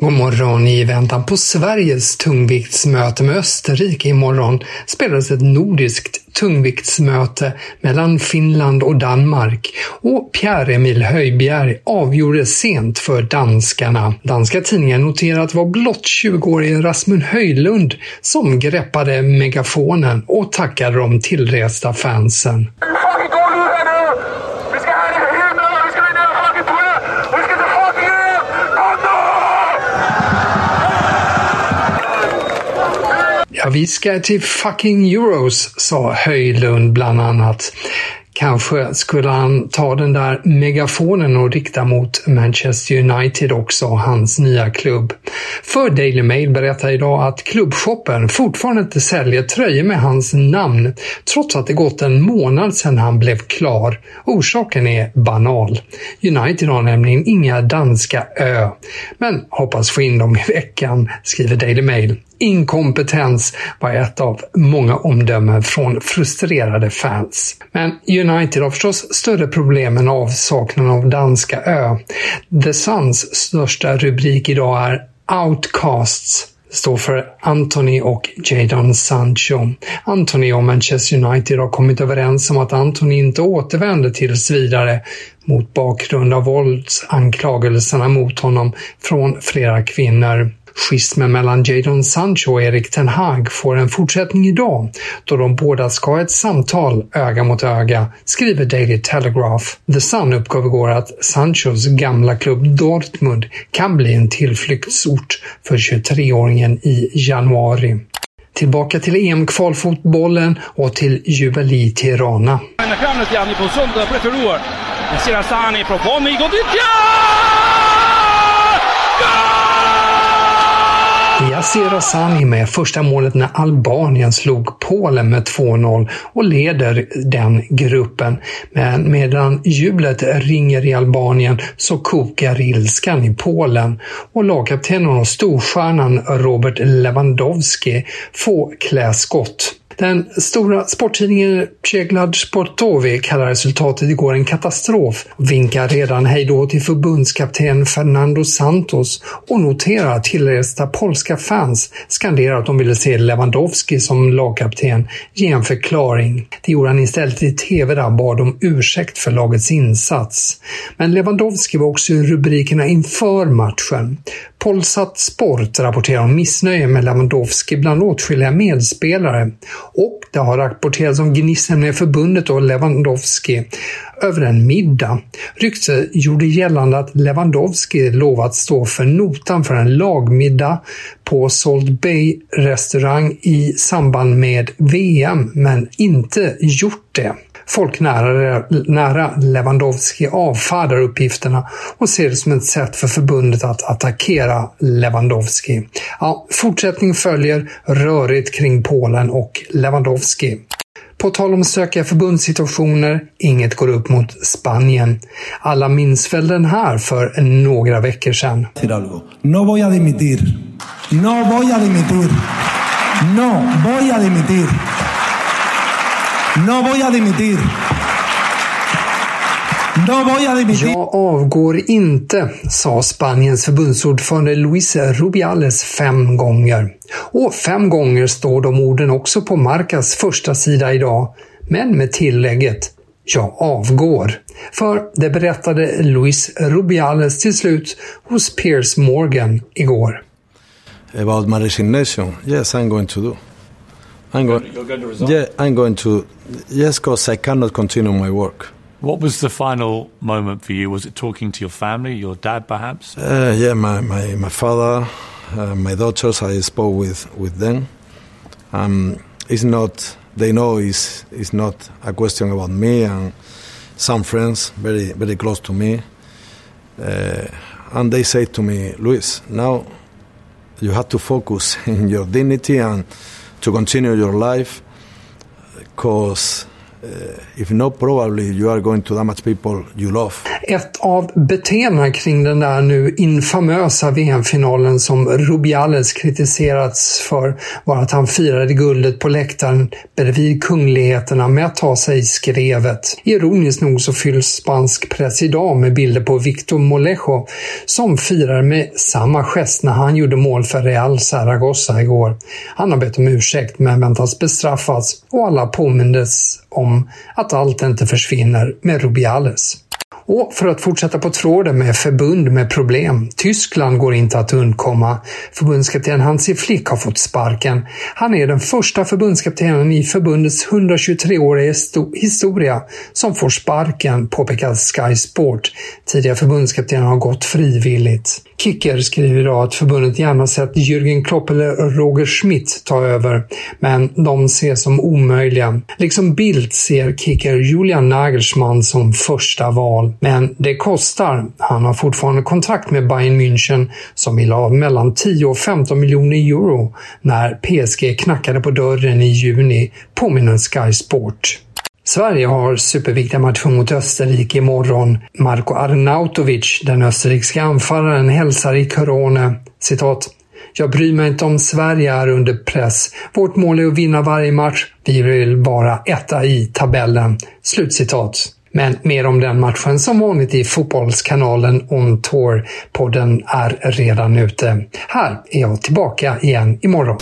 God morgon. I väntan på Sveriges tungviktsmöte med Österrike imorgon spelades ett nordiskt tungviktsmöte mellan Finland och Danmark och Pierre-Emil Höjbjerg avgjorde sent för danskarna. Danska tidningar noterar att det var blott 20-årige Rasmus Höjlund som greppade megafonen och tackade de tillresta fansen. Ja, vi ska till fucking Euros, sa Höjlund bland annat. Kanske skulle han ta den där megafonen och rikta mot Manchester United också, hans nya klubb. För Daily Mail berättar idag att klubbshoppen fortfarande inte säljer tröjor med hans namn, trots att det gått en månad sedan han blev klar. Orsaken är banal. United har nämligen inga danska ö, men hoppas få in dem i veckan, skriver Daily Mail. Inkompetens var ett av många omdömen från frustrerade fans. Men United har förstås större problem än avsaknaden av danska ö. The Suns största rubrik idag är “Outcasts” står för Anthony och Jadon Sancho. Anthony och Manchester United har kommit överens om att Anthony inte återvänder tills vidare mot bakgrund av våldsanklagelserna mot honom från flera kvinnor. Schismen mellan Jadon Sancho och Erik Ten Hag får en fortsättning idag då de båda ska ha ett samtal öga mot öga, skriver Daily Telegraph. The Sun uppgav igår att Sanchos gamla klubb Dortmund kan bli en tillflyktsort för 23-åringen i januari. Tillbaka till EM-kvalfotbollen och till jubel i Tirana. Jag ser Asani, pozicion të preferuar. Nasir Yassir Asani med första målet när Albanien slog Polen med 2-0 och leder den gruppen. Men medan jublet ringer i Albanien så kokar ilskan i Polen och lagkaptenen och storstjärnan Robert Lewandowski får klä skott. Den stora sporttidningen Przeglad Sportovi kallar resultatet igår en katastrof och vinkar redan hejdå till förbundskapten Fernando Santos och noterar att tillresta polska fans skanderar att de ville se Lewandowski som lagkapten ge en förklaring. Det gjorde han istället i TV där han bad om ursäkt för lagets insats. Men Lewandowski var också i rubrikerna inför matchen. Polsat Sport rapporterar om missnöje med Lewandowski bland åtskilliga medspelare och det har rapporterats om gnissel med förbundet och Lewandowski över en middag. Rykte gjorde gällande att Lewandowski lovat stå för notan för en lagmiddag på Salt Bay restaurang i samband med VM, men inte gjort det. Folk nära, nära Lewandowski avfärdar uppgifterna och ser det som ett sätt för förbundet att attackera Lewandowski. Ja, fortsättning följer rörigt kring Polen och Lewandowski. På tal om stökiga förbundssituationer, inget går upp mot Spanien. Alla minns väl den här för några veckor sedan. No voy a dimitir. No voy a dimitir. No voy a dimitir. No voy a dimitir. No voy a dimitir. Jag avgår inte, sa Spaniens förbundsordförande Luis Rubiales fem gånger. Och fem gånger står de orden också på Marcas första sida idag, men med tillägget “Jag avgår”. För det berättade Luis Rubiales till slut hos Piers Morgan igår. About my resignation, yes, I'm going to do. I'm going. You're going to resign? Yeah, I'm going to. Yes, because I cannot continue my work. What was the final moment for you? Was it talking to your family, your dad perhaps? Uh, yeah, my my, my father, uh, my daughters. I spoke with with them. Um, it's not. They know it's it's not a question about me and some friends very very close to me. Uh, and they say to me, Luis, now you have to focus in your dignity and to continue your life because Eh, if not probably you are going to damage people you love. Ett av beteendena kring den där nu infamösa VM-finalen som Rubiales kritiserats för var att han firade guldet på läktaren bredvid kungligheterna med att ta sig i skrevet. Ironiskt nog så fylls spansk press idag med bilder på Victor Molejo som firar med samma gest när han gjorde mål för Real Zaragoza igår. Han har bett om ursäkt men väntas bestraffas och alla påmindes om att allt inte försvinner med Rubiales. Och för att fortsätta på tråden med förbund med problem. Tyskland går inte att undkomma. Förbundskapten Hansi Flick har fått sparken. Han är den första förbundskaptenen i förbundets 123-åriga historia som får sparken, påpekar Sky Sport. Tidigare förbundskaptenen har gått frivilligt. Kicker skriver idag att förbundet gärna sett Jürgen Klopp eller Roger Schmidt ta över, men de ses som omöjliga. Liksom Bildt ser Kicker Julian Nagelsmann som första val. Men det kostar. Han har fortfarande kontrakt med Bayern München som vill ha mellan 10 och 15 miljoner euro när PSG knackade på dörren i juni, påminner Sky Sport. Sverige har superviktiga matcher mot Österrike imorgon. Marko Arnautovic, den österrikiska anfallaren, hälsar i Corona citat jag bryr mig inte om Sverige är under press. Vårt mål är att vinna varje match. Vi vill vara etta i tabellen.” Slutcitat. Men mer om den matchen som vanligt i Fotbollskanalen On Tour. Podden är redan ute. Här är jag tillbaka igen imorgon.